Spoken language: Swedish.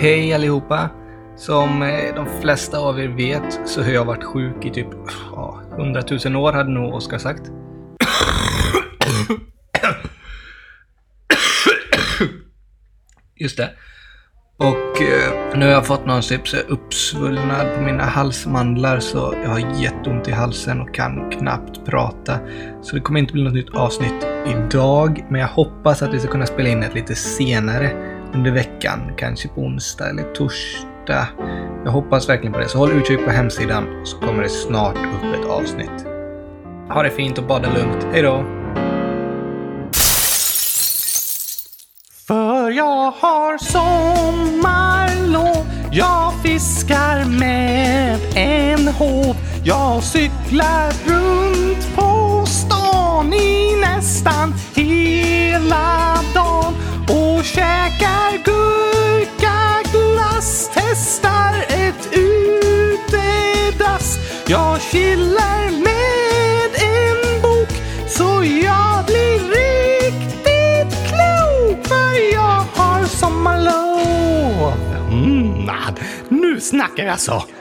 Hej allihopa! Som eh, de flesta av er vet så har jag varit sjuk i typ ja, 100 000 år hade nog Oskar sagt. Just det. Och eh, nu har jag fått någon typ uppsvullnad på mina halsmandlar så jag har jätteont i halsen och kan knappt prata. Så det kommer inte bli något nytt avsnitt idag, men jag hoppas att vi ska kunna spela in ett lite senare under veckan. Kanske på onsdag eller torsdag. Jag hoppas verkligen på det, så håll utkik på hemsidan så kommer det snart upp ett avsnitt. Ha det fint och bada lugnt. Hej då! För jag har sommarlov Jag fiskar med en håv Jag cyklar runt på stan i nästan Jag chillar med en bok så jag blir riktigt klok för jag har sommarlov. Mm, nu snackar jag så. Alltså.